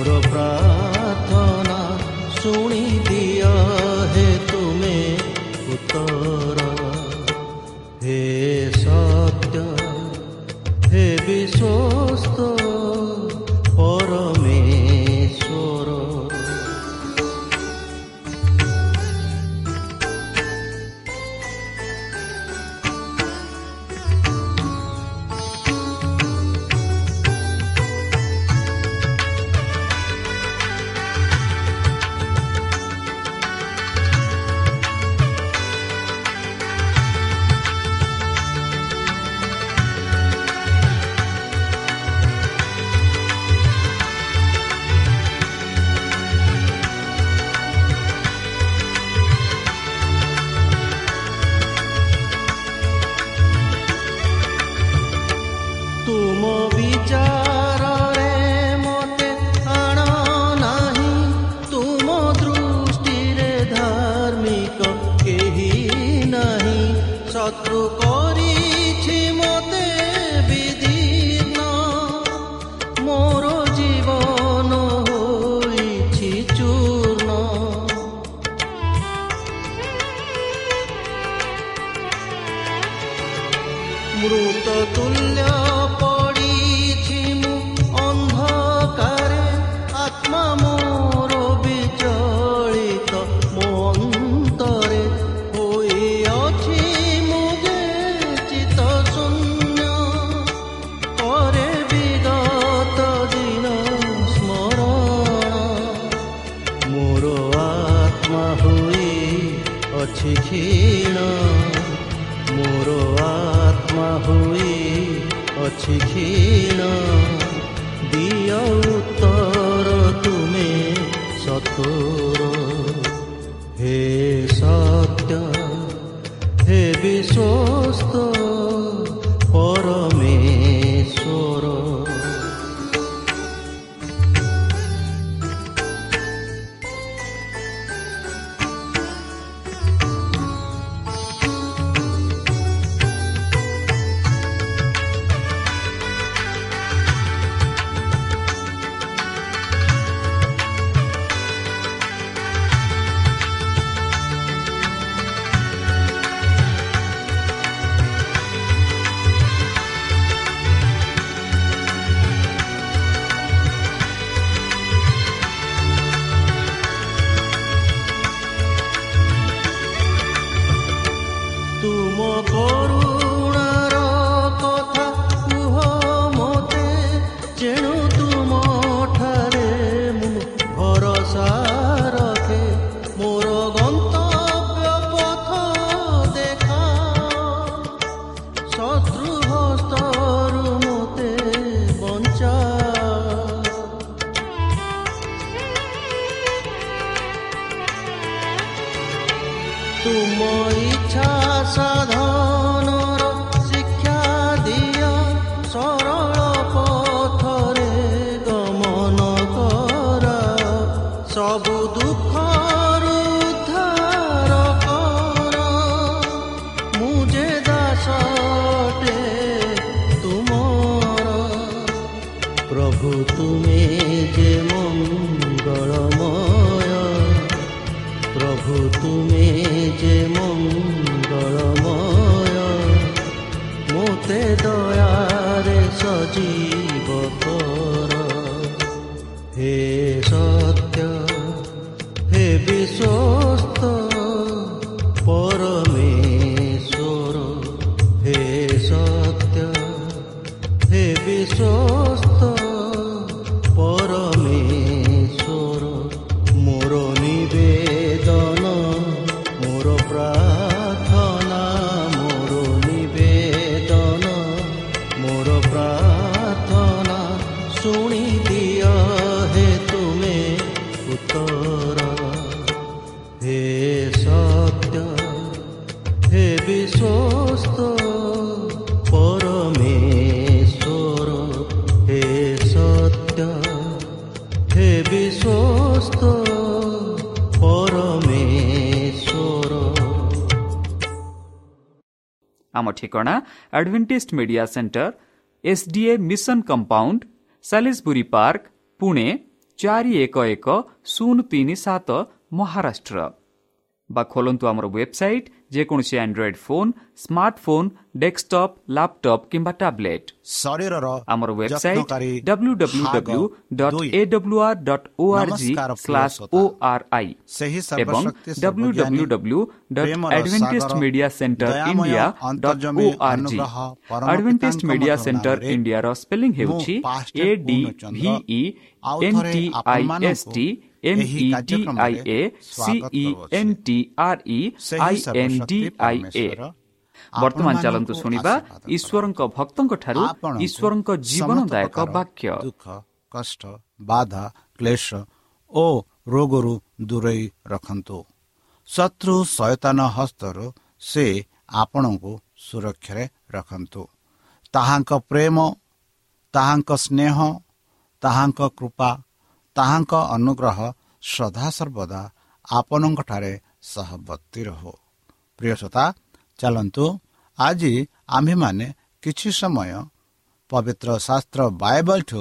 ମୋର ପ୍ରାର୍ଥନା ଶୁଣିଦିଅ সমবিচার ହୋଇ ଅଛି କ୍ଷୀଣ ମୋର ଆତ୍ମା ହୋଇ ଅଛି କ୍ଷୀଣ ଦିଅ ଉତ୍ତର ତୁମେ ସତୋର हे सत्य हे विश्व ପ୍ରଭୁ ତୁମେ ଯେ ମଙ୍ଗଳମୟ ପ୍ରଭୁ ତୁମେ ଯେ ମଙ୍ଗଳମୟ ମୋତେ ଦୟାରେ ସଜୀବ ଉତ୍ତର ହେ ସତ୍ୟ ହେ ବିଶ୍ୱସ୍ତ ପରମେଶ୍ୱର ହେ ସତ୍ୟ ହେ ବିଶ୍ୱସ୍ତ ପରମେଶ୍ୱର ଆମ ଠିକଣା Adventist media centre SDA mission compound Salisbury park Pune ଚାରି ଏକ ଏକ ଶୂନ ତିନି ସାତ ମହାରାଷ୍ଟ୍ର। ବା ଖୋଲନ୍ତୁ ଆମର ୱେବସାଇଟ୍ ଯେକୌଣସି Android phone smartphone desktop laptop କିମ୍ବା ଟ୍ୟାବ୍ଲେଟ୍ ଶରୀରର ଆମର ୱେବସାଇଟ୍ ଯତ୍ନକାରୀ ଡବ୍ଲ୍ୟୁ ଡବ୍ଲ୍ୟୁ ଡବ୍ଲ୍ୟୁ ଡଟ୍ ଦୁଇ। A W R dot O R G ନମସ୍କାର ପ୍ରିୟ ସ୍ଲାସ୍ ଶ୍ରୋତା। ଓ ଆର୍ ଆଇ ସେହି ଏବଂ ସର୍ବଶକ୍ତି ଡବ୍ଲ୍ୟୁ ଡବ୍ଲ୍ୟୁ ଡବ୍ଲ୍ୟୁ ଡଟ୍ ପ୍ରେମର ଆଡଭେଣ୍ଟିଷ୍ଟ ସାଗର, ମିଡିଆ ସେଣ୍ଟର ଦୟାମୟ ଇଣ୍ଡିଆ ଡଟ୍ ଅନ୍ତର୍ଜମୀ ଓ ଆର୍ ଜି ଅନୁଗ୍ରହ ପରମ ଆଡଭେଣ୍ଟିଷ୍ଟ ପିତାଙ୍କ ମିଡିଆ ମଧୁର ସେଣ୍ଟର ନାମରେ ଇଣ୍ଡିଆର ସ୍ପେଲିଂ ମୁଁ ହେଉଛି ପାଷ୍ଟର ଏ ଡି ପୂର୍ଣ୍ଣଚନ୍ଦ୍ର ଭିଇ ଆଉ ଏନ୍ ଥରେ ଟି ଆଇ ଏସ୍ ଆପଣମାନଙ୍କୁ ଟି ଏମ୍ ଏହି ଇ ଡି କାର୍ଯ୍ୟକ୍ରମରେ ଆଇ ବର୍ତ୍ତମାନ ଚାଲନ୍ତୁ ଶୁଣିବା ଈଶ୍ୱରଙ୍କ ଭକ୍ତଙ୍କ ଈଶ୍ୱରଙ୍କ ଜୀବନଦାୟକ ବାକ୍ୟ ଦୁଃଖ କଷ୍ଟ ବାଧା କ୍ଲେଶ ଓ ରୋଗରୁ ଦୂରେଇ ରଖନ୍ତୁ ଶତ୍ରୁ ଶୟତାନ ହସ୍ତରୁ ସେ ଆପଣଙ୍କୁ ସୁରକ୍ଷାରେ ରଖନ୍ତୁ ତାହାଙ୍କ ପ୍ରେମ ତାହାଙ୍କ ସ୍ନେହ ତାହାଙ୍କ କୃପା ତାହାଙ୍କ ଅନୁଗ୍ରହ ସଦାସର୍ବଦା ଆପଣଙ୍କଠାରେ ସହବର୍ତ୍ତୀ ରହୁ। ପ୍ରିୟସତା ଚାଲନ୍ତୁ ଆଜି ଆମ୍ଭେମାନେ କିଛି ସମୟ ପବିତ୍ର ଶାସ୍ତ୍ର ବାଇବଲଠୁ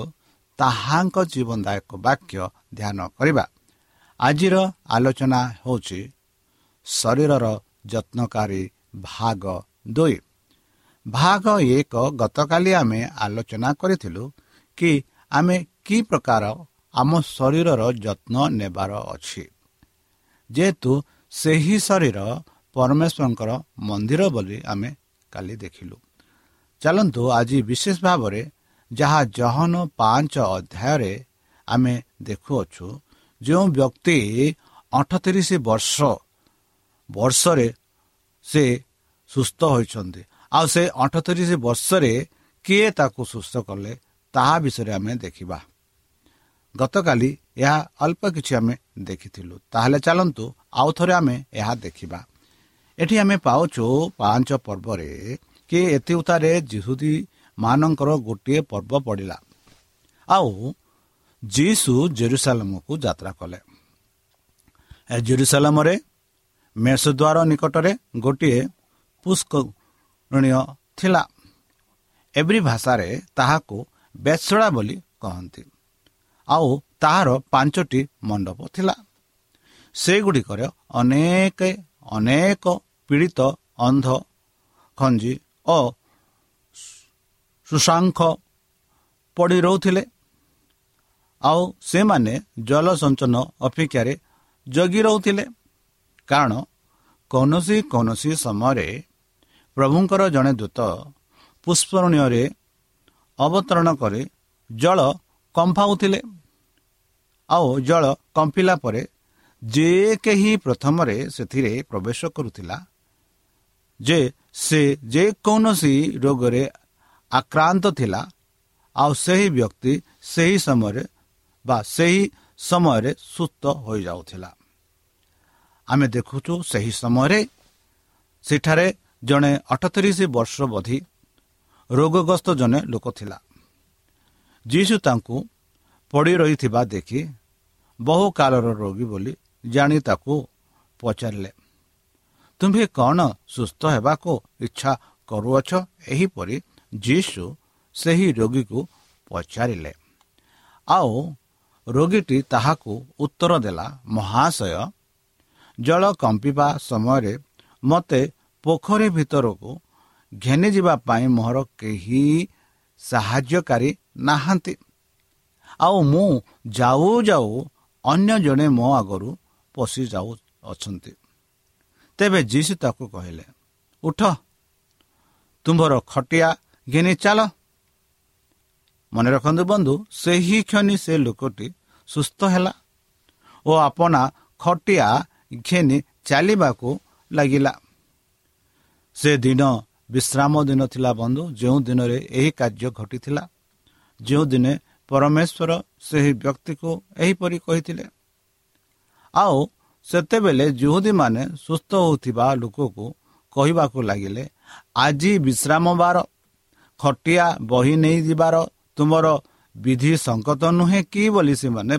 ତାହାଙ୍କ ଜୀବନଦାୟକ ବାକ୍ୟ ଧ୍ୟାନ କରିବା। ଆଜିର ଆଲୋଚନା ହେଉଛି ଶରୀରର ଯତ୍ନକାରୀ ଭାଗ ଦୁଇ। ଭାଗ ଏକ ଗତକାଲି ଆମେ ଆଲୋଚନା କରିଥିଲୁ କି ଆମେ କି ପ୍ରକାର ଆମ ଶରୀରର ଯତ୍ନ ନେବାର ଅଛି। ଯେହେତୁ ସେହି ଶରୀର ପରମେଶ୍ୱରଙ୍କର ମନ୍ଦିର ବୋଲି ଆମେ କାଲି ଦେଖିଲୁ। ଚାଲନ୍ତୁ ଆଜି ବିଶେଷ ଭାବରେ ଯାହା ଜହନ ପାଞ୍ଚ ଅଧ୍ୟାୟରେ ଆମେ ଦେଖୁଅଛୁ ଯେଉଁ ବ୍ୟକ୍ତି ଅଠତିରିଶ ବର୍ଷ ବର୍ଷରେ ସେ ସୁସ୍ଥ ହୋଇଛନ୍ତି ଆଉ ସେ ଅଠତିରିଶ ବର୍ଷରେ କିଏ ତାକୁ ସୁସ୍ଥ କଲେ ତାହା ବିଷୟରେ ଆମେ ଦେଖିବା। ଗତକାଲି ଏହା ଅଳ୍ପ କିଛି ଆମେ ଦେଖିଥିଲୁ। ତାହେଲେ ଚାଲନ୍ତୁ ଆଉ ଥରେ ଆମେ ଏହା ଦେଖିବା। ଏଠି ଆମେ ପାଉଛୁ ପାଞ୍ଚ ପର୍ବରେ କି ଏଥି ଉତ୍ତାରେ ଜିହୁଦୀ ମାନଙ୍କର ଗୋଟିଏ ପର୍ବ ପଡ଼ିଲା। ଆଉ ଯୀଶୁ ଜେରୁସାଲାମକୁ ଯାତ୍ରା କଲେ। ଜେରୁସାଲାମରେ ମେଷଦ୍ୱାର ନିକଟରେ ଗୋଟିଏ ପୁଷ୍କରଣୀୟ ଥିଲା। ଏବ୍ରି ଭାଷାରେ ତାହାକୁ ବେସଡ଼ା ବୋଲି କହନ୍ତି। ଆଉ ତାହାର ପାଞ୍ଚଟି ମଣ୍ଡପ ଥିଲା। ସେଗୁଡ଼ିକରେ ଅନେକ ଅନେକ ପୀଡ଼ିତ ଅନ୍ଧ ଖଞ୍ଜି ଓ ସୁଶାଙ୍କ ପଡ଼ି ରହୁଥିଲେ। ଆଉ ସେମାନେ ଜଳସଞ୍ଚନ ଅପେକ୍ଷାରେ ଜଗି ରହୁଥିଲେ। କାରଣ କୌଣସି କୌଣସି ସମୟରେ ପ୍ରଭୁଙ୍କର ଜଣେ ଦୂତ ପୁଷ୍ପରଣୀୟରେ ଅବତରଣ କରି ଜଳ କମ୍ପାଉଥିଲେ। ଆଉ ଜଳ କମ୍ପିଲା ପରେ ଯେ କେହି ପ୍ରଥମରେ ସେଥିରେ ପ୍ରବେଶ କରୁଥିଲା ଯେ ସେ ଯେକୌଣସି ରୋଗରେ ଆକ୍ରାନ୍ତ ଥିଲା ଆଉ ସେହି ବ୍ୟକ୍ତି ସେହି ସମୟରେ ବା ସେହି ସମୟରେ ସୁସ୍ଥ ହୋଇଯାଉଥିଲା। ଆମେ ଦେଖୁଛୁ ସେହି ସମୟରେ ସେଠାରେ ଜଣେ ଅଠତିରିଶ ବର୍ଷ ବଧି ରୋଗଗ୍ରସ୍ତ ଜଣେ ଲୋକ ଥିଲା। ଯୀଶୁ ତାଙ୍କୁ ପଡ଼ି ରହିଥିବା ଦେଖି ବହୁ କାଳର ରୋଗୀ ବୋଲି ଜାଣି ତାକୁ ପଚାରିଲେ ତୁମ୍ଭେ କ'ଣ ସୁସ୍ଥ ହେବାକୁ ଇଚ୍ଛା କରୁଅଛ? ଏହିପରି ଯୀଶୁ ସେହି ରୋଗୀକୁ ପଚାରିଲେ। ଆଉ ରୋଗୀଟି ତାହାକୁ ଉତ୍ତର ଦେଲା ମହାଶୟ ଜଳ କମ୍ପିବା ସମୟରେ ମୋତେ ପୋଖରୀ ଭିତରକୁ ଘେନିଯିବା ପାଇଁ ମୋର କେହି ସାହାଯ୍ୟକାରୀ ନାହାନ୍ତି। ଆଉ ମୁଁ ଯାଉ ଯାଉ ଅନ୍ୟ ଜଣେ ମୋ ଆଗରୁ ପଶି ଯାଉ ଅଛନ୍ତି। ତେବେ ଯୀଶୁ ତାକୁ କହିଲେ ଉଠ ତୁମ୍ଭର ଖଟିଆ ଘେନି ଚାଲ। ମନେ ରଖନ୍ତୁ ବନ୍ଧୁ ସେହି କ୍ଷଣି ସେ ଲୋକଟି ସୁସ୍ଥ ହେଲା ଓ ଆପଣା ଖଟିଆ ଘେନି ଚାଲିବାକୁ ଲାଗିଲା। ସେ ଦିନ ବିଶ୍ରାମ ଦିନ ଥିଲା ବନ୍ଧୁ ଯେଉଁ ଦିନରେ ଏହି କାର୍ଯ୍ୟ ଘଟିଥିଲା ଯେଉଁ ଦିନେ ପରମେଶ୍ୱର ସେହି ବ୍ୟକ୍ତିକୁ ଏହିପରି କହିଥିଲେ ଆଉ ସେତେବେଳେ ଜୁହୁଦୀମାନେ ସୁସ୍ଥ ହେଉଥିବା ଲୋକକୁ କହିବାକୁ ଲାଗିଲେ ଆଜି ବିଶ୍ରାମ ବାର ଖଟିଆ ବହି ନେଇଯିବାର ତୁମର ବିଧି ସଙ୍କତ ନୁହେଁ କି ବୋଲି ସେମାନେ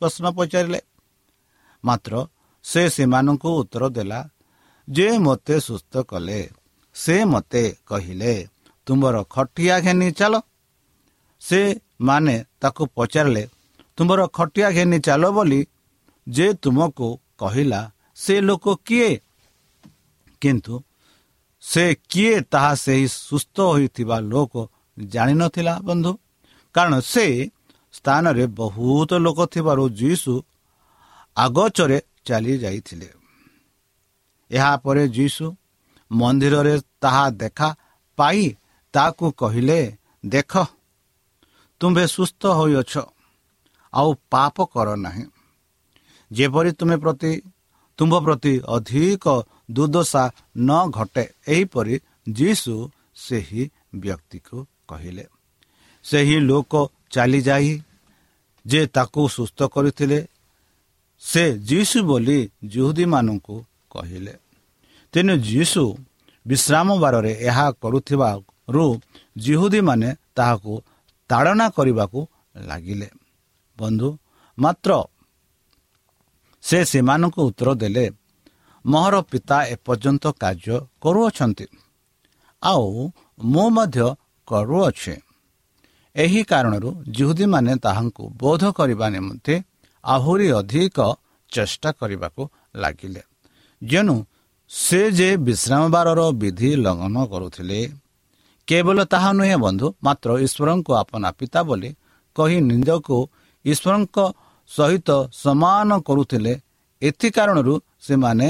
ପ୍ରଶ୍ନ ପଚାରିଲେ ମାତ୍ର ସେ ସେମାନଙ୍କୁ ଉତ୍ତର ଦେଲା ଯେ ମୋତେ ସୁସ୍ଥ କଲେ ସେ ମୋତେ କହିଲେ ତୁମର ଖଟିଆ ଘେନି ଚାଲ। ସେ ମାନେ ତାକୁ ପଚାରିଲେ ତୁମର ଖଟିଆ ଘେନି ଚାଲ ବୋଲି ଯେ ତୁମକୁ କହିଲା ସେ ଲୋକ କିଏ? କିନ୍ତୁ ସେ କିଏ ତାହା ସେହି ସୁସ୍ଥ ହୋଇଥିବା ଲୋକ ଜାଣିନଥିଲା ବନ୍ଧୁ। କାରଣ ସେ ସ୍ଥାନରେ ବହୁତ ଲୋକ ଥିବାରୁ ଯୀଶୁ ଆଗଚରେ ଚାଲି ଯାଇଥିଲେ ଏହାପରେ ଯୀଶୁ ମନ୍ଦିରରେ ତାହା ଦେଖା ପାଇ ତାକୁ କହିଲେ ଦେଖ ତୁମ୍ଭେ ସୁସ୍ଥ ହୋଇଅଛ। ଆଉ ପାପ କର ନାହିଁ। ଯେପରି ତୁମେ ପ୍ରତି ତୁମ୍ଭ ପ୍ରତି ଅଧିକ ଦୁର୍ଦଶା ନ ଘଟେ ଏହିପରି ଯୀଶୁ ସେହି ବ୍ୟକ୍ତିକୁ କହିଲେ। ସେହି ଲୋକ ଚାଲିଯାଇ ଯେ ତାକୁ ସୁସ୍ଥ କରିଥିଲେ ସେ ଯୀଶୁ ବୋଲି ଜୁହୁଦୀମାନଙ୍କୁ କହିଲେ। ତେଣୁ ଯୀଶୁ ବିଶ୍ରାମ ବାରରେ ଏହା କରୁଥିବାରୁ ଜିହୁଦୀମାନେ ତାହାକୁ ତାଡ଼ନା କରିବାକୁ ଲାଗିଲେ। ବନ୍ଧୁ ମାତ୍ର ସେ ସେମାନଙ୍କୁ ଉତ୍ତର ଦେଲେ ମୋହର ପିତା ଏପର୍ଯ୍ୟନ୍ତ କାର୍ଯ୍ୟ କରୁଅଛନ୍ତି ଆଉ ମୁଁ ମଧ୍ୟ କରୁଅଛେ। ଏହି କାରଣରୁ ଜୁହୁଦୀମାନେ ତାହାଙ୍କୁ ବୋଧ କରିବା ନିମନ୍ତେ ଆହୁରି ଅଧିକ ଚେଷ୍ଟା କରିବାକୁ ଲାଗିଲେ। ଯେଣୁ ସେ ଯେ ବିଶ୍ରାମବାରର ବିଧି ଲଙ୍ଘନ କରୁଥିଲେ କେବଳ ତାହା ନୁହେଁ ବନ୍ଧୁ ମାତ୍ର ଈଶ୍ୱରଙ୍କୁ ଆପଣା ପିତା ବୋଲି କହି ନିଜକୁ ଈଶ୍ୱରଙ୍କ ସହିତ ସମାନ କରୁଥିଲେ ଏଥି କାରଣରୁ ସେମାନେ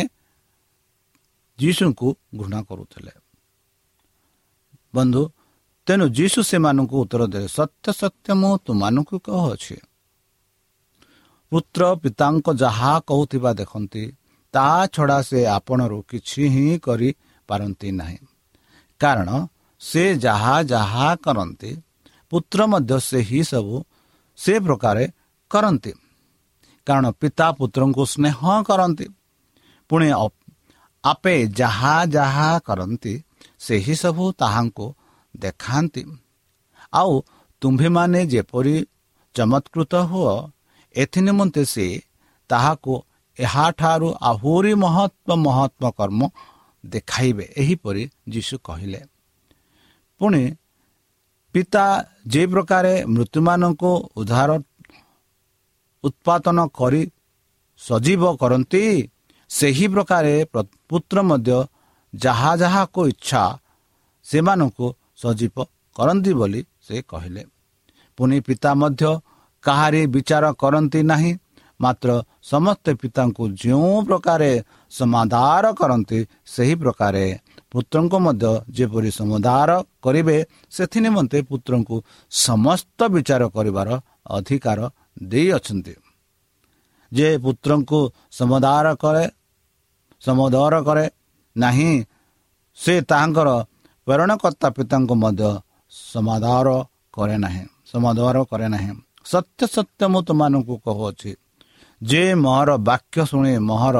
ଯୀଶୁଙ୍କୁ ଘୃଣା କରୁଥିଲେ। ବନ୍ଧୁ ତେଣୁ ଯୀଶୁ ସେମାନଙ୍କୁ ଉତ୍ତର ଦେଲେ ସତ୍ୟ ସତ୍ୟ ମୁଁ ତୁମାନଙ୍କୁ କହୁଅଛି। ପୁତ୍ର ପିତାଙ୍କ ଯାହା କହୁଥିବା ଦେଖନ୍ତି ତାହା ଛଡ଼ା ସେ ଆପଣରୁ କିଛି ହିଁ କରିପାରନ୍ତି ନାହିଁ। କାରଣ ସେ ଯାହା ଯାହା କରନ୍ତି ପୁତ୍ର ମଧ୍ୟ ସେହି ସବୁ ସେ ପ୍ରକାରେ କରନ୍ତି। କାରଣ ପିତା ପୁତ୍ରଙ୍କୁ ସ୍ନେହ କରନ୍ତି। ପୁଣି ଆପେ ଯାହା ଯାହା କରନ୍ତି ସେହି ସବୁ ତାହାଙ୍କୁ ଦେଖାନ୍ତି। ଆଉ ତୁମ୍ଭେମାନେ ଯେପରି ଚମତ୍କୃତ ହୁଅ ଏଥି ନିମନ୍ତେ ସେ ତାହାକୁ ଏହାଠାରୁ ଆହୁରି ମହତ୍ଵ ମହତ୍ଵ କର୍ମ ଦେଖାଇବେ ଏହିପରି ଯୀଶୁ କହିଲେ। ପୁଣି ପିତା ଯେ ପ୍ରକାରେ ମୃତ୍ୟୁମାନଙ୍କୁ ଉଦ୍ଧାର ଉତ୍ପାଦନ କରି ସଜୀବ କରନ୍ତି ସେହି ପ୍ରକାରେ ପୁତ୍ର ମଧ୍ୟ ଯାହା ଯାହାକୁ ଇଚ୍ଛା ସେମାନଙ୍କୁ ସଜୀବ କରନ୍ତି ବୋଲି ସେ କହିଲେ। ପୁଣି ପିତା ମଧ୍ୟ କାହାରି ବିଚାର କରନ୍ତି ନାହିଁ ମାତ୍ର ସମସ୍ତେ ପିତାଙ୍କୁ ଯେଉଁ ପ୍ରକାରେ ସମାଧାର କରନ୍ତି ସେହି ପ୍ରକାରେ ପୁତ୍ରଙ୍କୁ ମଧ୍ୟ ଯେପରି ସମାଧାର କରିବେ ସେଥି ନିମନ୍ତେ ପୁତ୍ରଙ୍କୁ ସମସ୍ତ ବିଚାର କରିବାର ଅଧିକାର ଦେଇଅଛନ୍ତି। ଯେ ପୁତ୍ରଙ୍କୁ ସମଦାର କରେ ସମୋଦର କରେ ନାହିଁ ସେ ତାହାଙ୍କର ପ୍ରେରଣକର୍ତ୍ତା ପିତାଙ୍କୁ ମଧ୍ୟ ସମାଧାର କରେ ନାହିଁ ସମାଧାର କରେ ନାହିଁ। ସତ୍ୟ ସତ୍ୟ ମୁଁ ତୁମମାନଙ୍କୁ କହୁଅଛି। ଯେ ମୋହର ବାକ୍ୟ ଶୁଣି ମୋହର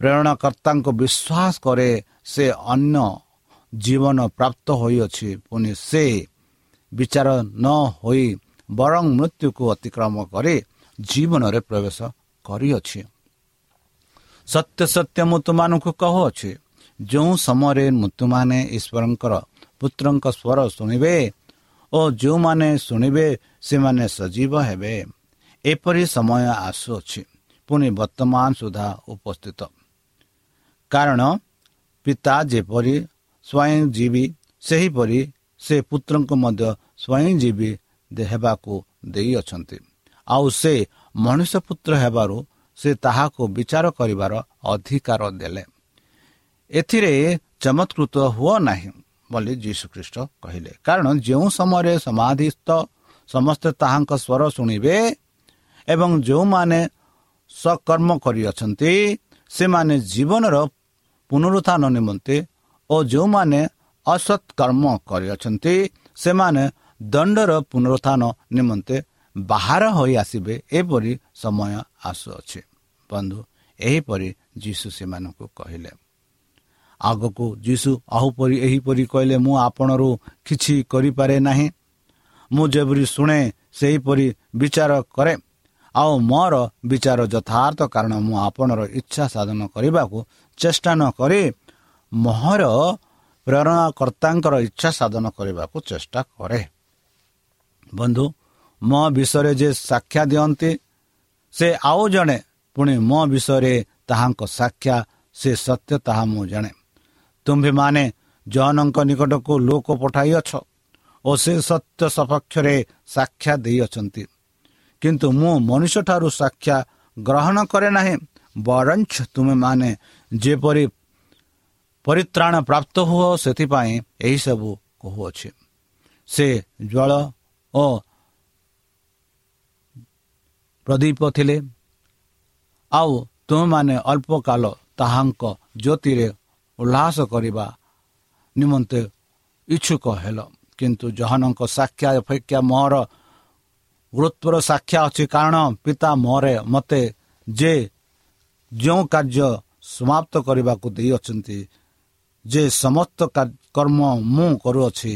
ପ୍ରେରଣାକର୍ତ୍ତାଙ୍କୁ ବିଶ୍ୱାସ କରେ ସେ ଅନ୍ୟ ଜୀବନ ପ୍ରାପ୍ତ ହୋଇଅଛି। ପୁଣି ସେ ବିଚାର ନ ହୋଇ ବରଂ ମୃତ୍ୟୁକୁ ଅତିକ୍ରମ କରି ଜୀବନରେ ପ୍ରବେଶ କରିଅଛି। ସତ୍ୟ ସତ୍ୟ ମୁଁ ତୁମମାନଙ୍କୁ କହୁଅଛି। ଯେଉଁ ସମୟରେ ମୃତ୍ୟୁମାନେ ଈଶ୍ୱରଙ୍କର ପୁତ୍ରଙ୍କ ସ୍ୱର ଶୁଣିବେ ଓ ଯେଉଁମାନେ ଶୁଣିବେ ସେମାନେ ସଜୀବ ହେବେ। ଏପରି ସମୟ ଆସୁଅଛି। ପୁଣି ବର୍ତ୍ତମାନ ସୁଦ୍ଧା ଉପସ୍ଥିତ। କାରଣ ପିତା ଯେପରି ସ୍ୱୟଂଜୀବୀ ସେହିପରି ସେ ପୁତ୍ରଙ୍କୁ ମଧ୍ୟ ସ୍ୱୟଂଜୀବୀ ହେବାକୁ ଦେଇଅଛନ୍ତି। ଆଉ ସେ ମଣିଷ ପୁତ୍ର ହେବାରୁ ସେ ତାହାକୁ ବିଚାର କରିବାର ଅଧିକାର ଦେଲେ। ଏଥିରେ ଚମତ୍କୃତ ହୁଅ ନାହିଁ ବୋଲି ଯୀଶୁଖ୍ରୀଷ୍ଟ କହିଲେ। କାରଣ ଯେଉଁ ସମୟରେ ସମାଧିସ୍ଥ ସମସ୍ତେ ତାହାଙ୍କ ସ୍ୱର ଶୁଣିବେ ଏବଂ ଯେଉଁମାନେ ସକର୍ମ କରିଅଛନ୍ତି ସେମାନେ ଜୀବନର ପୁନରୁତ୍ଥାନ ନିମନ୍ତେ ଓ ଯେଉଁମାନେ ଅସତ୍କର୍ମ କରିଅଛନ୍ତି ସେମାନେ ଦଣ୍ଡର ପୁନରୁତ୍ଥାନ ନିମନ୍ତେ ବାହାର ହୋଇ ଆସିବେ ଏପରି ସମୟ ଆସୁଅଛି। ବନ୍ଧୁ ଏହିପରି ଯୀଶୁ ସେମାନଙ୍କୁ କହିଲେ। ଆଗକୁ ଯୀଶୁ ଆହୁପରି ଏହିପରି କହିଲେ ମୁଁ ଆପଣରୁ କିଛି କରିପାରେ ନାହିଁ। ମୁଁ ଯେପରି ଶୁଣେ ସେହିପରି ବିଚାର କରେ। ଆଉ ମୋର ବିଚାର ଯଥାର୍ଥ କାରଣ ମୁଁ ଆପଣର ଇଚ୍ଛା ସାଧନ କରିବାକୁ ଚେଷ୍ଟା ନ କରି ମୋହର ପ୍ରେରଣାକର୍ତ୍ତାଙ୍କର ଇଚ୍ଛା ସାଧନ କରିବାକୁ ଚେଷ୍ଟା କରେ। ବନ୍ଧୁ ମୋ ବିଷୟରେ ଯେ ସାକ୍ଷା ଦିଅନ୍ତି ସେ ଆଉ ଜଣେ। ପୁଣି ମୋ ବିଷୟରେ ତାହାଙ୍କ ସାକ୍ଷା ସେ ସତ୍ୟ ତାହା ମୁଁ ଜାଣେ। ତୁମ୍ଭେମାନେ ଜନଙ୍କ ନିକଟକୁ ଲୋକ ପଠାଇଅଛ ଓ ସେ ସତ୍ୟ ସପକ୍ଷରେ ସାକ୍ଷା ଦେଇଅଛନ୍ତି। କିନ୍ତୁ ମୁଁ ମଣିଷଠାରୁ ସାକ୍ଷା ଗ୍ରହଣ କରେ ନାହିଁ ବରଞ୍ଚ ତୁମେମାନେ ଯେପରି ପରିତ୍ରାଣ ପ୍ରାପ୍ତ ହୁଅ ସେଥିପାଇଁ ଏହିସବୁ କହୁଅଛି। ସେ ଜଳ ଓ ପ୍ରଦୀପ ଥିଲେ। ଆଉ ତୁମେମାନେ ଅଳ୍ପ କାଳ ତାହାଙ୍କ ଜ୍ୟୋତିରେ ଉଲ୍ଲାସ କରିବା ନିମନ୍ତେ ଇଚ୍ଛୁକ ହେଲ। କିନ୍ତୁ ଜହନଙ୍କ ସାକ୍ଷା ଅପେକ୍ଷା ମୋର ଗୁରୁତ୍ୱର ସାକ୍ଷା ଅଛି। କାରଣ ପିତା ମୋରେ ମୋତେ ଯେ ଯେଉଁ କାର୍ଯ୍ୟ ସମାପ୍ତ କରିବାକୁ ଦେଇଅଛନ୍ତି। ଯେ ସମସ୍ତ କର୍ମ ମୁଁ କରୁଅଛି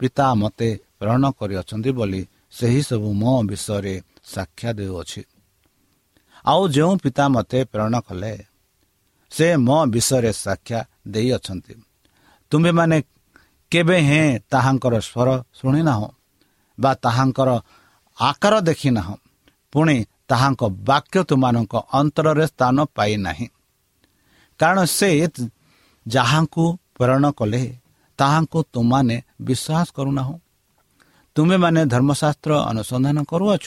ପିତା ମୋତେ ପ୍ରେରଣ କରିଅଛନ୍ତି ବୋଲି ସେହି ସବୁ ମୋ ବିଷୟରେ ସାକ୍ଷା ଦେଉଅଛି। ଆଉ ଯେଉଁ ପିତା ମୋତେ ପ୍ରେରଣ କଲେ ସେ ମୋ ବିଷୟରେ ସାକ୍ଷା ଦେଇଅଛନ୍ତି। ତୁମ୍ଭେମାନେ କେବେ ହେଁ ତାହାଙ୍କର ସ୍ୱର ଶୁଣିନାହୁଁ ବା ତାହାଙ୍କର ଆକାର ଦେଖିନାହୁଁ। ପୁଣି ତାହାଙ୍କ ବାକ୍ୟ ତୁମମାନଙ୍କ ଅନ୍ତରରେ ସ୍ଥାନ ପାଇନାହିଁ। କାରଣ ସେ ଯାହାଙ୍କୁ ପ୍ରେରଣ କଲେ ତାହାଙ୍କୁ ତୁମମାନେ ବିଶ୍ୱାସ କରୁନାହୁଁ। ତୁମେମାନେ ଧର୍ମଶାସ୍ତ୍ର ଅନୁସନ୍ଧାନ କରୁଅଛ।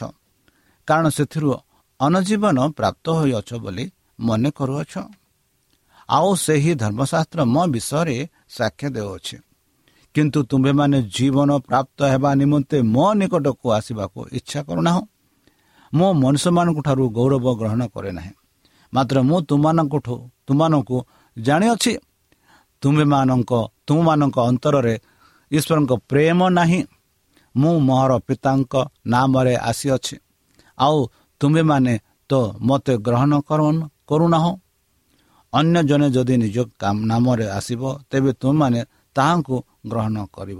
କାରଣ ସେଥିରୁ ଅନଜୀବନ ପ୍ରାପ୍ତ ହୋଇଅଛ ବୋଲି ମନେ କରୁଅଛ। ଆଉ ସେହି ଧର୍ମଶାସ୍ତ୍ର ମୋ ବିଷୟରେ ସାକ୍ଷ୍ୟ ଦେଉଅଛି। କିନ୍ତୁ ତୁମ୍ଭେମାନେ ଜୀବନ ପ୍ରାପ୍ତ ହେବା ନିମନ୍ତେ ମୋ ନିକଟକୁ ଆସିବାକୁ ଇଚ୍ଛା କରୁନାହୁଁ। ମୁଁ ମଣିଷମାନଙ୍କ ଠାରୁ ଗୌରବ ଗ୍ରହଣ କରେ ନାହିଁ। ମାତ୍ର ମୁଁ ତୁମମାନଙ୍କଠୁ ତୁମମାନଙ୍କୁ ଜାଣିଅଛି। ତୁମ୍ଭେମାନଙ୍କ ତୁମମାନଙ୍କ ଅନ୍ତରରେ ଈଶ୍ୱରଙ୍କ ପ୍ରେମ ନାହିଁ। ମୁଁ ମୋହର ପିତାଙ୍କ ନାମରେ ଆସିଅଛି। ଆଉ ତୁମ୍ଭେମାନେ ତ ମୋତେ ଗ୍ରହଣ କରୁନାହୁଁ। ଅନ୍ୟ ଜଣେ ଯଦି ନିଜ ନାମରେ ଆସିବ ତେବେ ତୁମେମାନେ ତାହାଙ୍କୁ ଗ୍ରହଣ କରିବ।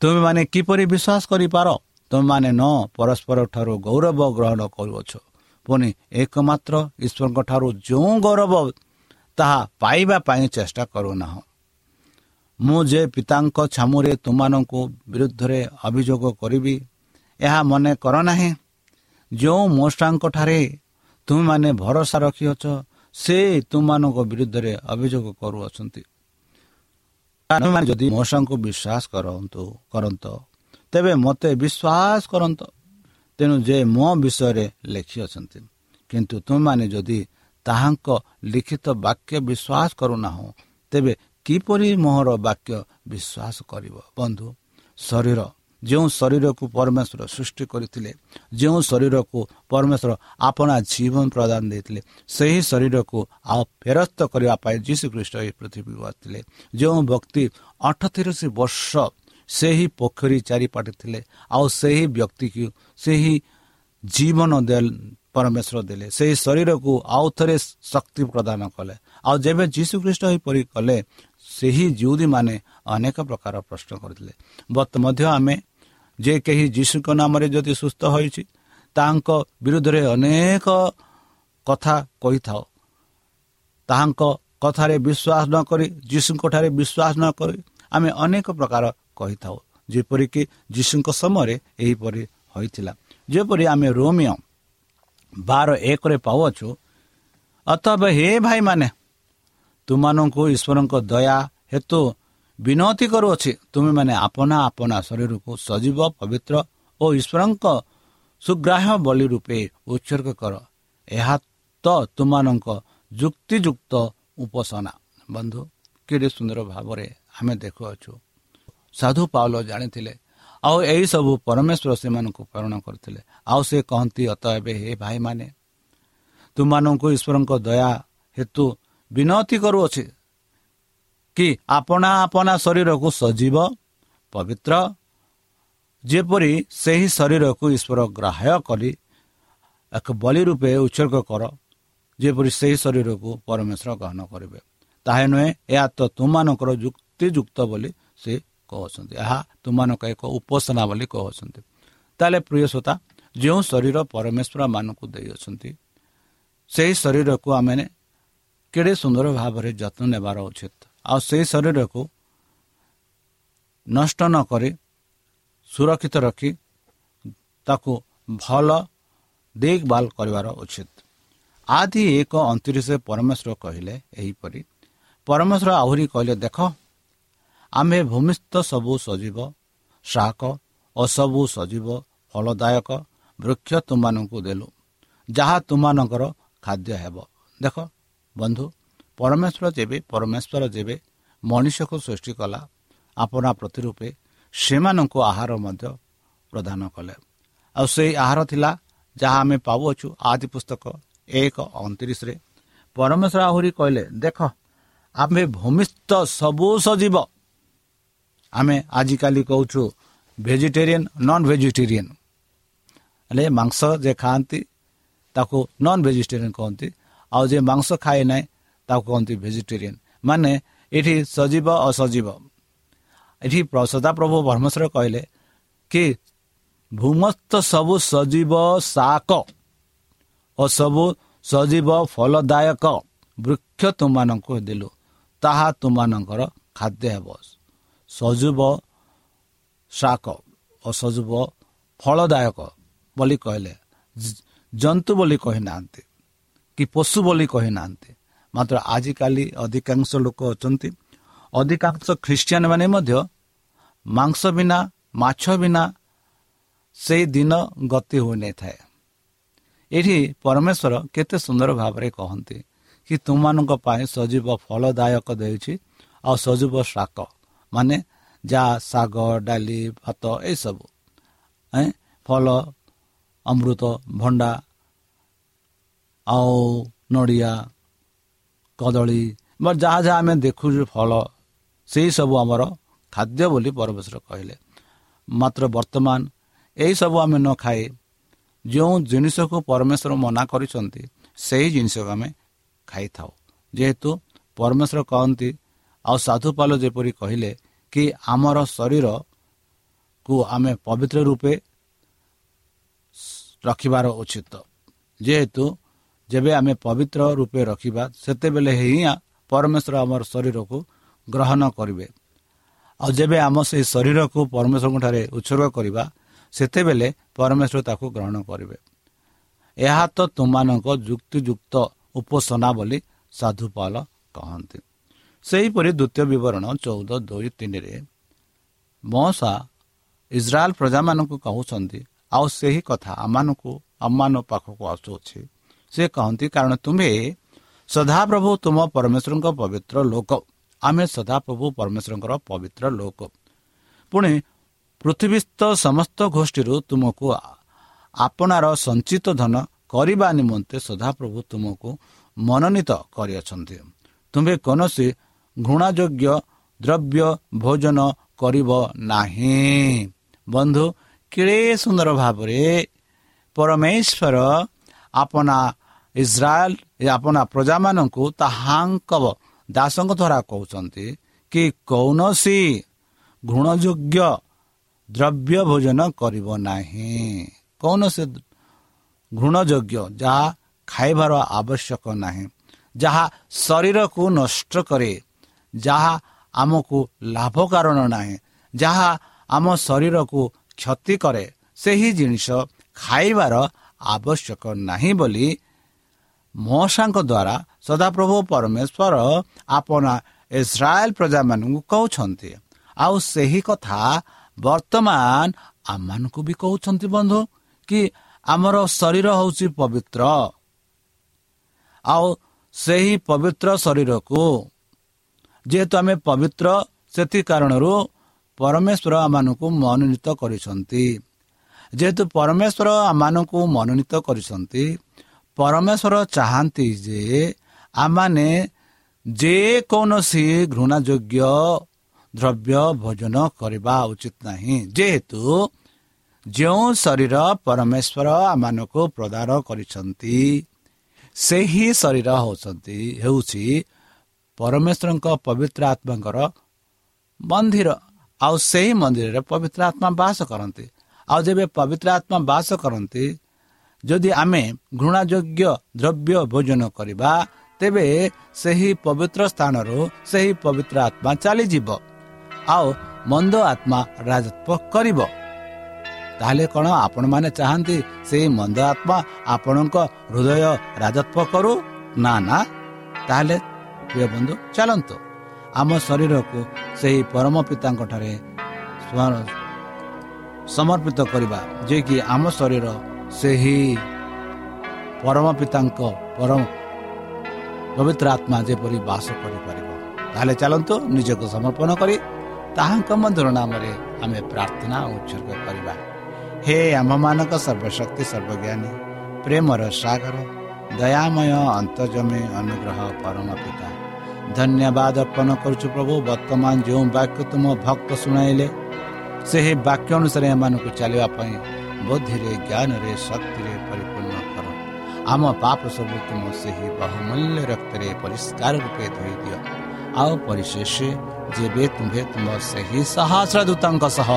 ତୁମେମାନେ କିପରି ବିଶ୍ୱାସ କରିପାର? ତୁମେମାନେ ନ ପରସ୍ପର ଠାରୁ ଗୌରବ ଗ୍ରହଣ କରୁଅଛ। ପୁଣି ଏକମାତ୍ର ଈଶ୍ୱରଙ୍କ ଠାରୁ ଯେଉଁ ଗୌରବ ତାହା ପାଇବା ପାଇଁ ଚେଷ୍ଟା କରୁନାହୁଁ। ମୁଁ ଯେ ପିତାଙ୍କ ଛାମୁରେ ତୁମମାନଙ୍କୁ ବିରୁଦ୍ଧରେ ଅଭିଯୋଗ କରିବି ଏହା ମନେ କର ନାହିଁ ଯେଉଁ ମଉସାଙ୍କଠାରେ ତୁମେମାନେ ଭରସା ରଖିଅଛ ସେ ତୁମମାନଙ୍କ ବିରୁଦ୍ଧରେ ଅଭିଯୋଗ କରୁଅଛନ୍ତି। ଯଦି ମଉସାଙ୍କୁ ବିଶ୍ୱାସ କରନ୍ତୁ କରନ୍ତ ତେବେ ମୋତେ ବିଶ୍ୱାସ କରନ୍ତ। ତେଣୁ ଯେ ମୋ ବିଷୟରେ ଲେଖିଅଛନ୍ତି କିନ୍ତୁ ତୁମେମାନେ ଯଦି ତାହାଙ୍କ ଲିଖିତ ବାକ୍ୟ ବିଶ୍ୱାସ କରୁନାହୁଁ ତେବେ କିପରି ମୋହର ବାକ୍ୟ ବିଶ୍ୱାସ କରିବ? ବନ୍ଧୁ ଶରୀର ଯେଉଁ ଶରୀରକୁ ପରମେଶ୍ୱର ସୃଷ୍ଟି କରିଥିଲେ ଯେଉଁ ଶରୀରକୁ ପରମେଶ୍ୱର ଆପଣା ଜୀବନ ପ୍ରଦାନ ଦେଇଥିଲେ ସେହି ଶରୀରକୁ ଆଉ ଫେରସ୍ତ କରିବା ପାଇଁ ଯୀଶୁଖ୍ରୀଷ୍ଟ ଏହି ପୃଥିବୀକୁ ଆସିଥିଲେ। ଯେଉଁ ବ୍ୟକ୍ତି ଅଠତିରିଶ ବର୍ଷ ସେହି ପୋଖରୀ ଚାରିପାଟେ ଥିଲେ ଆଉ ସେହି ବ୍ୟକ୍ତିକୁ ସେହି ଜୀବନ ପରମେଶ୍ୱର ଦେଲେ। ସେହି ଶରୀରକୁ ଆଉ ଥରେ ଶକ୍ତି ପ୍ରଦାନ କଲେ। ଆଉ ଯେବେ ଯୀଶୁଖ୍ରୀଷ୍ଟ ଏହିପରି କଲେ ସେହି ଜିଉଦୀମାନେ ଅନେକ ପ୍ରକାର ପ୍ରଶ୍ନ କରିଥିଲେ। ବତ ମଧ୍ୟ ଆମେ ଯେ କେହି ଯୀଶୁଙ୍କ ନାମରେ ଯଦି ସୁସ୍ଥ ହୋଇଛି ତାଙ୍କ ବିରୁଦ୍ଧରେ ଅନେକ କଥା କହିଥାଉ। ତାହାଙ୍କ କଥାରେ ବିଶ୍ୱାସ ନ କରି ଯୀଶୁଙ୍କ ଠାରେ ବିଶ୍ୱାସ ନ କରି ଆମେ ଅନେକ ପ୍ରକାର କହିଥାଉ। ଯେପରିକି ଯୀଶୁଙ୍କ ସମୟରେ ଏହିପରି ହୋଇଥିଲା। ଯେପରି ଆମେ ରୋମିଓ ବାର ଏକରେ ପାଉଅଛୁ ଅତବ ହେ ଭାଇମାନେ ତୁମମାନଙ୍କୁ ଈଶ୍ୱରଙ୍କ ଦୟା ହେତୁ ବିନତି କରୁଅଛି। ତୁମେମାନେ ଆପନା ଆପନା ଶରୀରକୁ ସଜୀବ ପବିତ୍ର ଓ ଈଶ୍ୱରଙ୍କ ସୁଗ୍ରାହ୍ୟ ବଳି ରୂପେ ଉତ୍ସର୍ଗ କର। ଏହା ତ ତୁମମାନଙ୍କ ଯୁକ୍ତିଯୁକ୍ତ ଉପାସନା। ବନ୍ଧୁ କେଡ଼େ ସୁନ୍ଦର ଭାବରେ ଆମେ ଦେଖୁଅଛୁ। ସାଧୁ ପାଉଲ ଜାଣିଥିଲେ। ଆଉ ଏହିସବୁ ପରମେଶ୍ୱର ସେମାନଙ୍କୁ ପ୍ରେରଣ କରିଥିଲେ। ଆଉ ସେ କହନ୍ତି ଅତ ଏବେ ହେ ଭାଇମାନେ ତୁମମାନଙ୍କୁ ଈଶ୍ୱରଙ୍କ ଦୟା ହେତୁ ବିନତି କରୁଅଛି କି ଆପଣା ଆପଣା ଶରୀରକୁ ସଜୀବ ପବିତ୍ର ଯେପରି ସେହି ଶରୀରକୁ ଈଶ୍ୱର ଗ୍ରାହ୍ୟ କରି ଏକ ବଳି ରୂପେ ଉତ୍ସର୍ଗ କର ଯେପରି ସେହି ଶରୀରକୁ ପରମେଶ୍ୱର ଗ୍ରହଣ କରିବେ। ତାହା ନୁହେଁ ଏହା ତ ତୁମମାନଙ୍କର ଯୁକ୍ତିଯୁକ୍ତ ବୋଲି ସେ କହୁଛନ୍ତି। ଏହା ତୁମମାନଙ୍କ ଏକ ଉପାସନା ବୋଲି କହୁଛନ୍ତି। ତାହେଲେ ପ୍ରିୟ ଶ୍ରୋତା ଯେଉଁ ଶରୀର ପରମେଶ୍ୱର ମାନଙ୍କୁ ଦେଇଅଛନ୍ତି ସେହି ଶରୀରକୁ ଆମେ କେଡ଼େ ସୁନ୍ଦର ଭାବରେ ଯତ୍ନ ନେବାର ଉଚିତ? ଆଉ ସେହି ଶରୀରକୁ ନଷ୍ଟ ନ କରି ସୁରକ୍ଷିତ ରଖି ତାକୁ ଭଲ ଦେଖଭାଲ କରିବାର ଉଚିତ। ଆଦି ଏକ ଅଣତିରିଶ ପରମେଶ୍ୱର କହିଲେ ଏହିପରି। ପରମେଶ୍ୱର ଆହୁରି କହିଲେ ଦେଖ ଆମ୍ଭେ ଭୂମିସ୍ଥ ସବୁ ସଜୀବ ଶାକ ଓ ସବୁ ସଜୀବ ଫଳଦାୟକ ବୃକ୍ଷ ତୁମମାନଙ୍କୁ ଦେଲୁ। ଯାହା ତୁମମାନଙ୍କର ଖାଦ୍ୟ ହେବ। ଦେଖ ବନ୍ଧୁ ପରମେଶ୍ୱର ଯେବେ ପରମେଶ୍ୱର ଯେବେ ମଣିଷକୁ ସୃଷ୍ଟି କଲା ଆପଣା ପ୍ରତି ରୂପେ ସେମାନଙ୍କୁ ଆହାର ମଧ୍ୟ ପ୍ରଦାନ କଲେ। ଆଉ ସେଇ ଆହାର ଥିଲା ଯାହା ଆମେ ପାଉଅଛୁ ଆଦି ପୁସ୍ତକ ଏକ ଅଣତିରିଶରେ। ପରମେଶ୍ୱର ଆହୁରି କହିଲେ ଦେଖ ଆମେ ଭୂମିସ୍ଥ ସବୁ ସଜୀବ ଆମେ ଆଜିକାଲି କହୁଛୁ ଭେଜିଟେରିଆନ୍ ନନ୍ ଭେଜିଟେରିଆନ୍ ହେଲେ ମାଂସ ଯେ ଖାଆନ୍ତି ତାକୁ ନନ୍ ଭେଜିଟେରିଆନ୍ କହନ୍ତି। ଆଉ ଯେ ମାଂସ ଖାଏ ନାହିଁ ତାକୁ କହନ୍ତି ଭେଜିଟେରିଆନ୍ ମାନେ ଏଠି ସଜୀବ ଅସଜୀବ। ଏଠି ସଦାପ୍ରଭୁ ପରମେଶ୍ୱର କହିଲେ କି ଭୂମସ୍ଥ ସବୁ ସଜୀବ ଶାକ ଓ ସବୁ ସଜୀବ ଫଳଦାୟକ ବୃକ୍ଷ ତୁମମାନଙ୍କୁ ଦେଲୁ। ତାହା ତୁମମାନଙ୍କର ଖାଦ୍ୟ ହେବ। ସଜୀବ ଶାକ ଓ ଫଳଦାୟକ ବୋଲି କହିଲେ। ଜନ୍ତୁ ବୋଲି କହିନାହାନ୍ତି କି ପଶୁ ବୋଲି କହିନାହାନ୍ତି। ମାତ୍ର ଆଜିକାଲି ଅଧିକାଂଶ ଲୋକ ଅଛନ୍ତି। ଅଧିକାଂଶ ଖ୍ରୀଷ୍ଟିଆନ ମାନେ ମଧ୍ୟ ମାଂସ ବିନା ମାଛ ବିନା ସେଇ ଦିନ ଗତି ହୋଇନଥାଏ। ଏଠି ପରମେଶ୍ୱର କେତେ ସୁନ୍ଦର ଭାବରେ କହନ୍ତି କି ତୁମମାନଙ୍କ ପାଇଁ ସଜୀବ ଫଳଦାୟକ ଦେଉଛି ଆଉ ସଜୀବ ଶାକ ମାନେ ଯାହା ଶାଗ ଡାଲି ଭାତ ଏସବୁ ଫଳ ଅମୃତ ଭଣ୍ଡା ଆଉ ନଡ଼ିଆ କଦଳୀ ବା ଯାହା ଯାହା ଆମେ ଦେଖୁଛୁ ଫଳ ସେଇ ସବୁ ଆମର ଖାଦ୍ୟ ବୋଲି ପରମେଶ୍ୱର କହିଲେ। ମାତ୍ର ବର୍ତ୍ତମାନ ଏହିସବୁ ଆମେ ନ ଖାଇ ଯେଉଁ ଜିନିଷକୁ ପରମେଶ୍ୱର ମନା କରିଛନ୍ତି ସେହି ଜିନିଷକୁ ଆମେ ଖାଇଥାଉ। ଯେହେତୁ ପରମେଶ୍ୱର କହନ୍ତି ଆଉ ସାଧୁପାଲ ଯେପରି କହିଲେ କି ଆମର ଶରୀରକୁ ଆମେ ପବିତ୍ର ରୂପେ ରଖିବାର ଉଚିତ। ଯେହେତୁ ଯେବେ ଆମେ ପବିତ୍ର ରୂପେ ରଖିବା ସେତେବେଳେ ହିଁ ପରମେଶ୍ୱର ଆମର ଶରୀରକୁ ଗ୍ରହଣ କରିବେ। ଆଉ ଯେବେ ଆମ ସେହି ଶରୀରକୁ ପରମେଶ୍ୱରଙ୍କ ଠାରେ ଉତ୍ସର୍ଗ କରିବା ସେତେବେଳେ ପରମେଶ୍ୱର ତାକୁ ଗ୍ରହଣ କରିବେ। ଏହା ତ ତୁମମାନଙ୍କ ଯୁକ୍ତିଯୁକ୍ତ ଉପାସନା ବୋଲି ସାଧୁପାଲ କହନ୍ତି। ସେହିପରି ଦ୍ୱିତୀୟ ବିବରଣ ଚଉଦ ଦୁଇ ତିନିରେ ମଶା ଇସ୍ରାଏଲ ପ୍ରଜାମାନଙ୍କୁ କହୁଛନ୍ତି ଆଉ ସେହି କଥା ଆମମାନଙ୍କୁ ଆମମାନ ପାଖକୁ ଆସୁଅଛି। ସେ କହନ୍ତି କାରଣ ତୁମେ ସଦାପ୍ରଭୁ ତୁମ ପରମେଶ୍ୱରଙ୍କ ପବିତ୍ର ଲୋକ। ଆମେ ସଦାପ୍ରଭୁ ପରମେଶ୍ୱରଙ୍କର ପବିତ୍ର ଲୋକ। ପୁଣି ପୃଥିବୀସ୍ଥ ସମସ୍ତ ଗୋଷ୍ଠୀରୁ ତୁମକୁ ଆପଣାର ସଞ୍ଚିତ ଧନ କରିବା ନିମନ୍ତେ ସଦାପ୍ରଭୁ ତୁମକୁ ମନୋନୀତ କରିଅଛନ୍ତି। ତୁମେ କୌଣସି ଘୃଣାଯୋଗ୍ୟ ଦ୍ରବ୍ୟ ଭୋଜନ କରିବ ନାହିଁ। ବନ୍ଧୁ କେଡ଼େ ସୁନ୍ଦର ଭାବରେ ପରମେଶ୍ୱର ଆପଣା ଇସ୍ରାଏଲ ଆପଣା ପ୍ରଜାମାନଙ୍କୁ ତାହାଙ୍କ ଦାସଙ୍କ ଦ୍ୱାରା କହୁଛନ୍ତି କି କୌଣସି ଘୃଣଯୋଗ୍ୟ ଦ୍ରବ୍ୟ ଭୋଜନ କରିବ ନାହିଁ। କୌଣସି ଘୃଣଯୋଗ୍ୟ ଯାହା ଖାଇବାର ଆବଶ୍ୟକ ନାହିଁ ଯାହା ଶରୀରକୁ ନଷ୍ଟ କରେ ଯାହା ଆମକୁ ଲାଭ କାରଣ ନାହିଁ ଯାହା ଆମ ଶରୀରକୁ କ୍ଷତି କରେ ସେହି ଜିନିଷ ଖାଇବାର ଆବଶ୍ୟକ ନାହିଁ ବୋଲି ମଶାଙ୍କ ଦ୍ୱାରା ସଦାପ୍ରଭୁ ପରମେଶ୍ୱର ଆପଣ ଇସ୍ରାଏଲ ପ୍ରଜାମାନଙ୍କୁ କହୁଛନ୍ତି। ଆଉ ସେହି କଥା ବର୍ତ୍ତମାନ ଆମମାନଙ୍କୁ ବି କହୁଛନ୍ତି ବନ୍ଧୁ କି ଆମର ଶରୀର ହେଉଛି ପବିତ୍ର। ଆଉ ସେହି ପବିତ୍ର ଶରୀରକୁ ଯେହେତୁ ଆମେ ପବିତ୍ର ସେଥି କାରଣରୁ ପରମେଶ୍ୱର ଆମମାନଙ୍କୁ ମନୋନୀତ କରିଛନ୍ତି। ଯେହେତୁ ପରମେଶ୍ୱର ଆମମାନଙ୍କୁ ମନୋନୀତ କରିଛନ୍ତି ପରମେଶ୍ୱର ଚାହାନ୍ତି ଯେ ଆମମାନେ ଯେକୌଣସି ଘୃଣାଯୋଗ୍ୟ ଦ୍ରବ୍ୟ ଭୋଜନ କରିବା ଉଚିତ ନାହିଁ। ଯେହେତୁ ଯେଉଁ ଶରୀର ପରମେଶ୍ୱର ଆମମାନଙ୍କୁ ପ୍ରଦାନ କରିଛନ୍ତି ସେହି ଶରୀର ହେଉଛନ୍ତି ହେଉଛି ପରମେଶ୍ୱରଙ୍କ ପବିତ୍ର ଆତ୍ମାଙ୍କର ମନ୍ଦିର। ଆଉ ସେହି ମନ୍ଦିରରେ ପବିତ୍ର ଆତ୍ମା ବାସ କରନ୍ତି। ଆଉ ଯେବେ ପବିତ୍ର ଆତ୍ମା ବାସ କରନ୍ତି ଯଦି ଆମେ ଘୃଣାଯୋଗ୍ୟ ଦ୍ରବ୍ୟ ଭୋଜନ କରିବା ତେବେ ସେହି ପବିତ୍ର ସ୍ଥାନରୁ ସେହି ପବିତ୍ର ଆତ୍ମା ଚାଲିଯିବ। ଆଉ ମନ୍ଦ ଆତ୍ମା ରାଜତ୍ୱ କରିବ। ତାହେଲେ କ'ଣ ଆପଣମାନେ ଚାହାନ୍ତି ସେହି ମନ୍ଦ ଆତ୍ମା ଆପଣଙ୍କ ହୃଦୟ ରାଜତ୍ୱ କରୁ? ନା ନା। ତାହେଲେ ବନ୍ଧୁ ଚାଲନ୍ତୁ। ଆମ ଶରୀରକୁ ସେହି ପରମ ପିତାଙ୍କ ଠାରେ ସମର୍ପିତ କରିବା ଯିଏକି ଆମ ଶରୀର ସେହି ପରମ ପିତାଙ୍କ ପରମ ପବିତ୍ର ଆତ୍ମା ଯେପରି ବାସ କରିପାରିବ। ତାହେଲେ ଚାଲନ୍ତୁ ନିଜକୁ ସମର୍ପଣ କରି ତାହାଙ୍କ ମଧୁର ନାମରେ ଆମେ ପ୍ରାର୍ଥନା ଉତ୍ସର୍ଗ କରିବା। ହେ ଆମ୍ଭମାନଙ୍କ ସର୍ବଶକ୍ତି ସର୍ବଜ୍ଞାନୀ ପ୍ରେମର ସାଗର ଦୟାମୟ ଅନ୍ତର୍ଜମୀ ଅନୁଗ୍ରହ ପରମ ପିତା ଧନ୍ୟବାଦ ଅର୍ପଣ କରୁଛୁ ପ୍ରଭୁ। ବର୍ତ୍ତମାନ ଯେଉଁ ବାକ୍ୟ ତୁମ ଭକ୍ତ ଶୁଣାଇଲେ ସେହି ବାକ୍ୟ ଅନୁସାରେ ଏମାନଙ୍କୁ ଚାଲିବା ପାଇଁ ବୁଦ୍ଧିରେ ଜ୍ଞାନରେ ଶକ୍ତିରେ ପରିପୂର୍ଣ୍ଣ କର। ଆମ ପାପ ସବୁ ତୁମ ସେହି ବହୁମୂଲ୍ୟ ରକ୍ତରେ ପରିଷ୍କାର ରୂପେ ଧୋଇ ଦିଅ ଆଉ ପରିଶେଷ ଯେବେ ତୁମ୍ଭେ ତୁମ ସେହି ସହସ୍ର ଦୂତଙ୍କ ସହ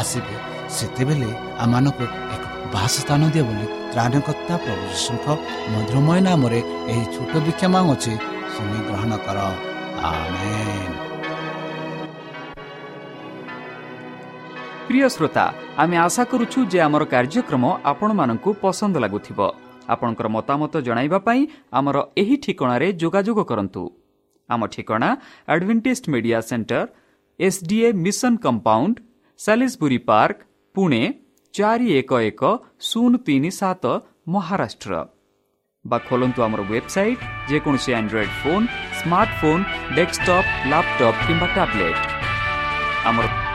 ଆସିବେ ସେତେବେଳେ ଆମମାନଙ୍କୁ ଏକ ବାସ ସ୍ଥାନ ଦିଅ ବୋଲି ତ୍ରାଣକର୍ତ୍ତା ପ୍ରଭୁ ଯୀଶୁଙ୍କ ମଧୁରମୟ ନାମରେ ଏହି ଛୋଟ ବିକ୍ଷମା ଅଛି তুমি ଗ୍ରହଣ କର ପ୍ରିୟ ଶ୍ରୋତା ଆମେ ଆଶା କରୁଛୁ ଯେ ଆମର କାର୍ଯ୍ୟକ୍ରମ ଆପଣମାନଙ୍କୁ ପସନ୍ଦ ଲାଗୁଥିବ। ଆପଣଙ୍କର ମତାମତ ଜଣାଇବା ପାଇଁ ଆମର ଏହି ଠିକଣାରେ ଯୋଗାଯୋଗ କରନ୍ତୁ। ଆମ ଠିକଣା Adventist media centre SDA mission compound Salisbury park Pune ଚାରି ଏକ ଏକ ଶୂନ ତିନି ସାତ ମହାରାଷ୍ଟ୍ର। ବା ଖୋଲନ୍ତୁ ଆମର ୱେବସାଇଟ୍ ଯେକୌଣସି Android phone smartphone desktop laptop କିମ୍ବା ଟ୍ୟାବ୍ଲେଟ୍ ଆମର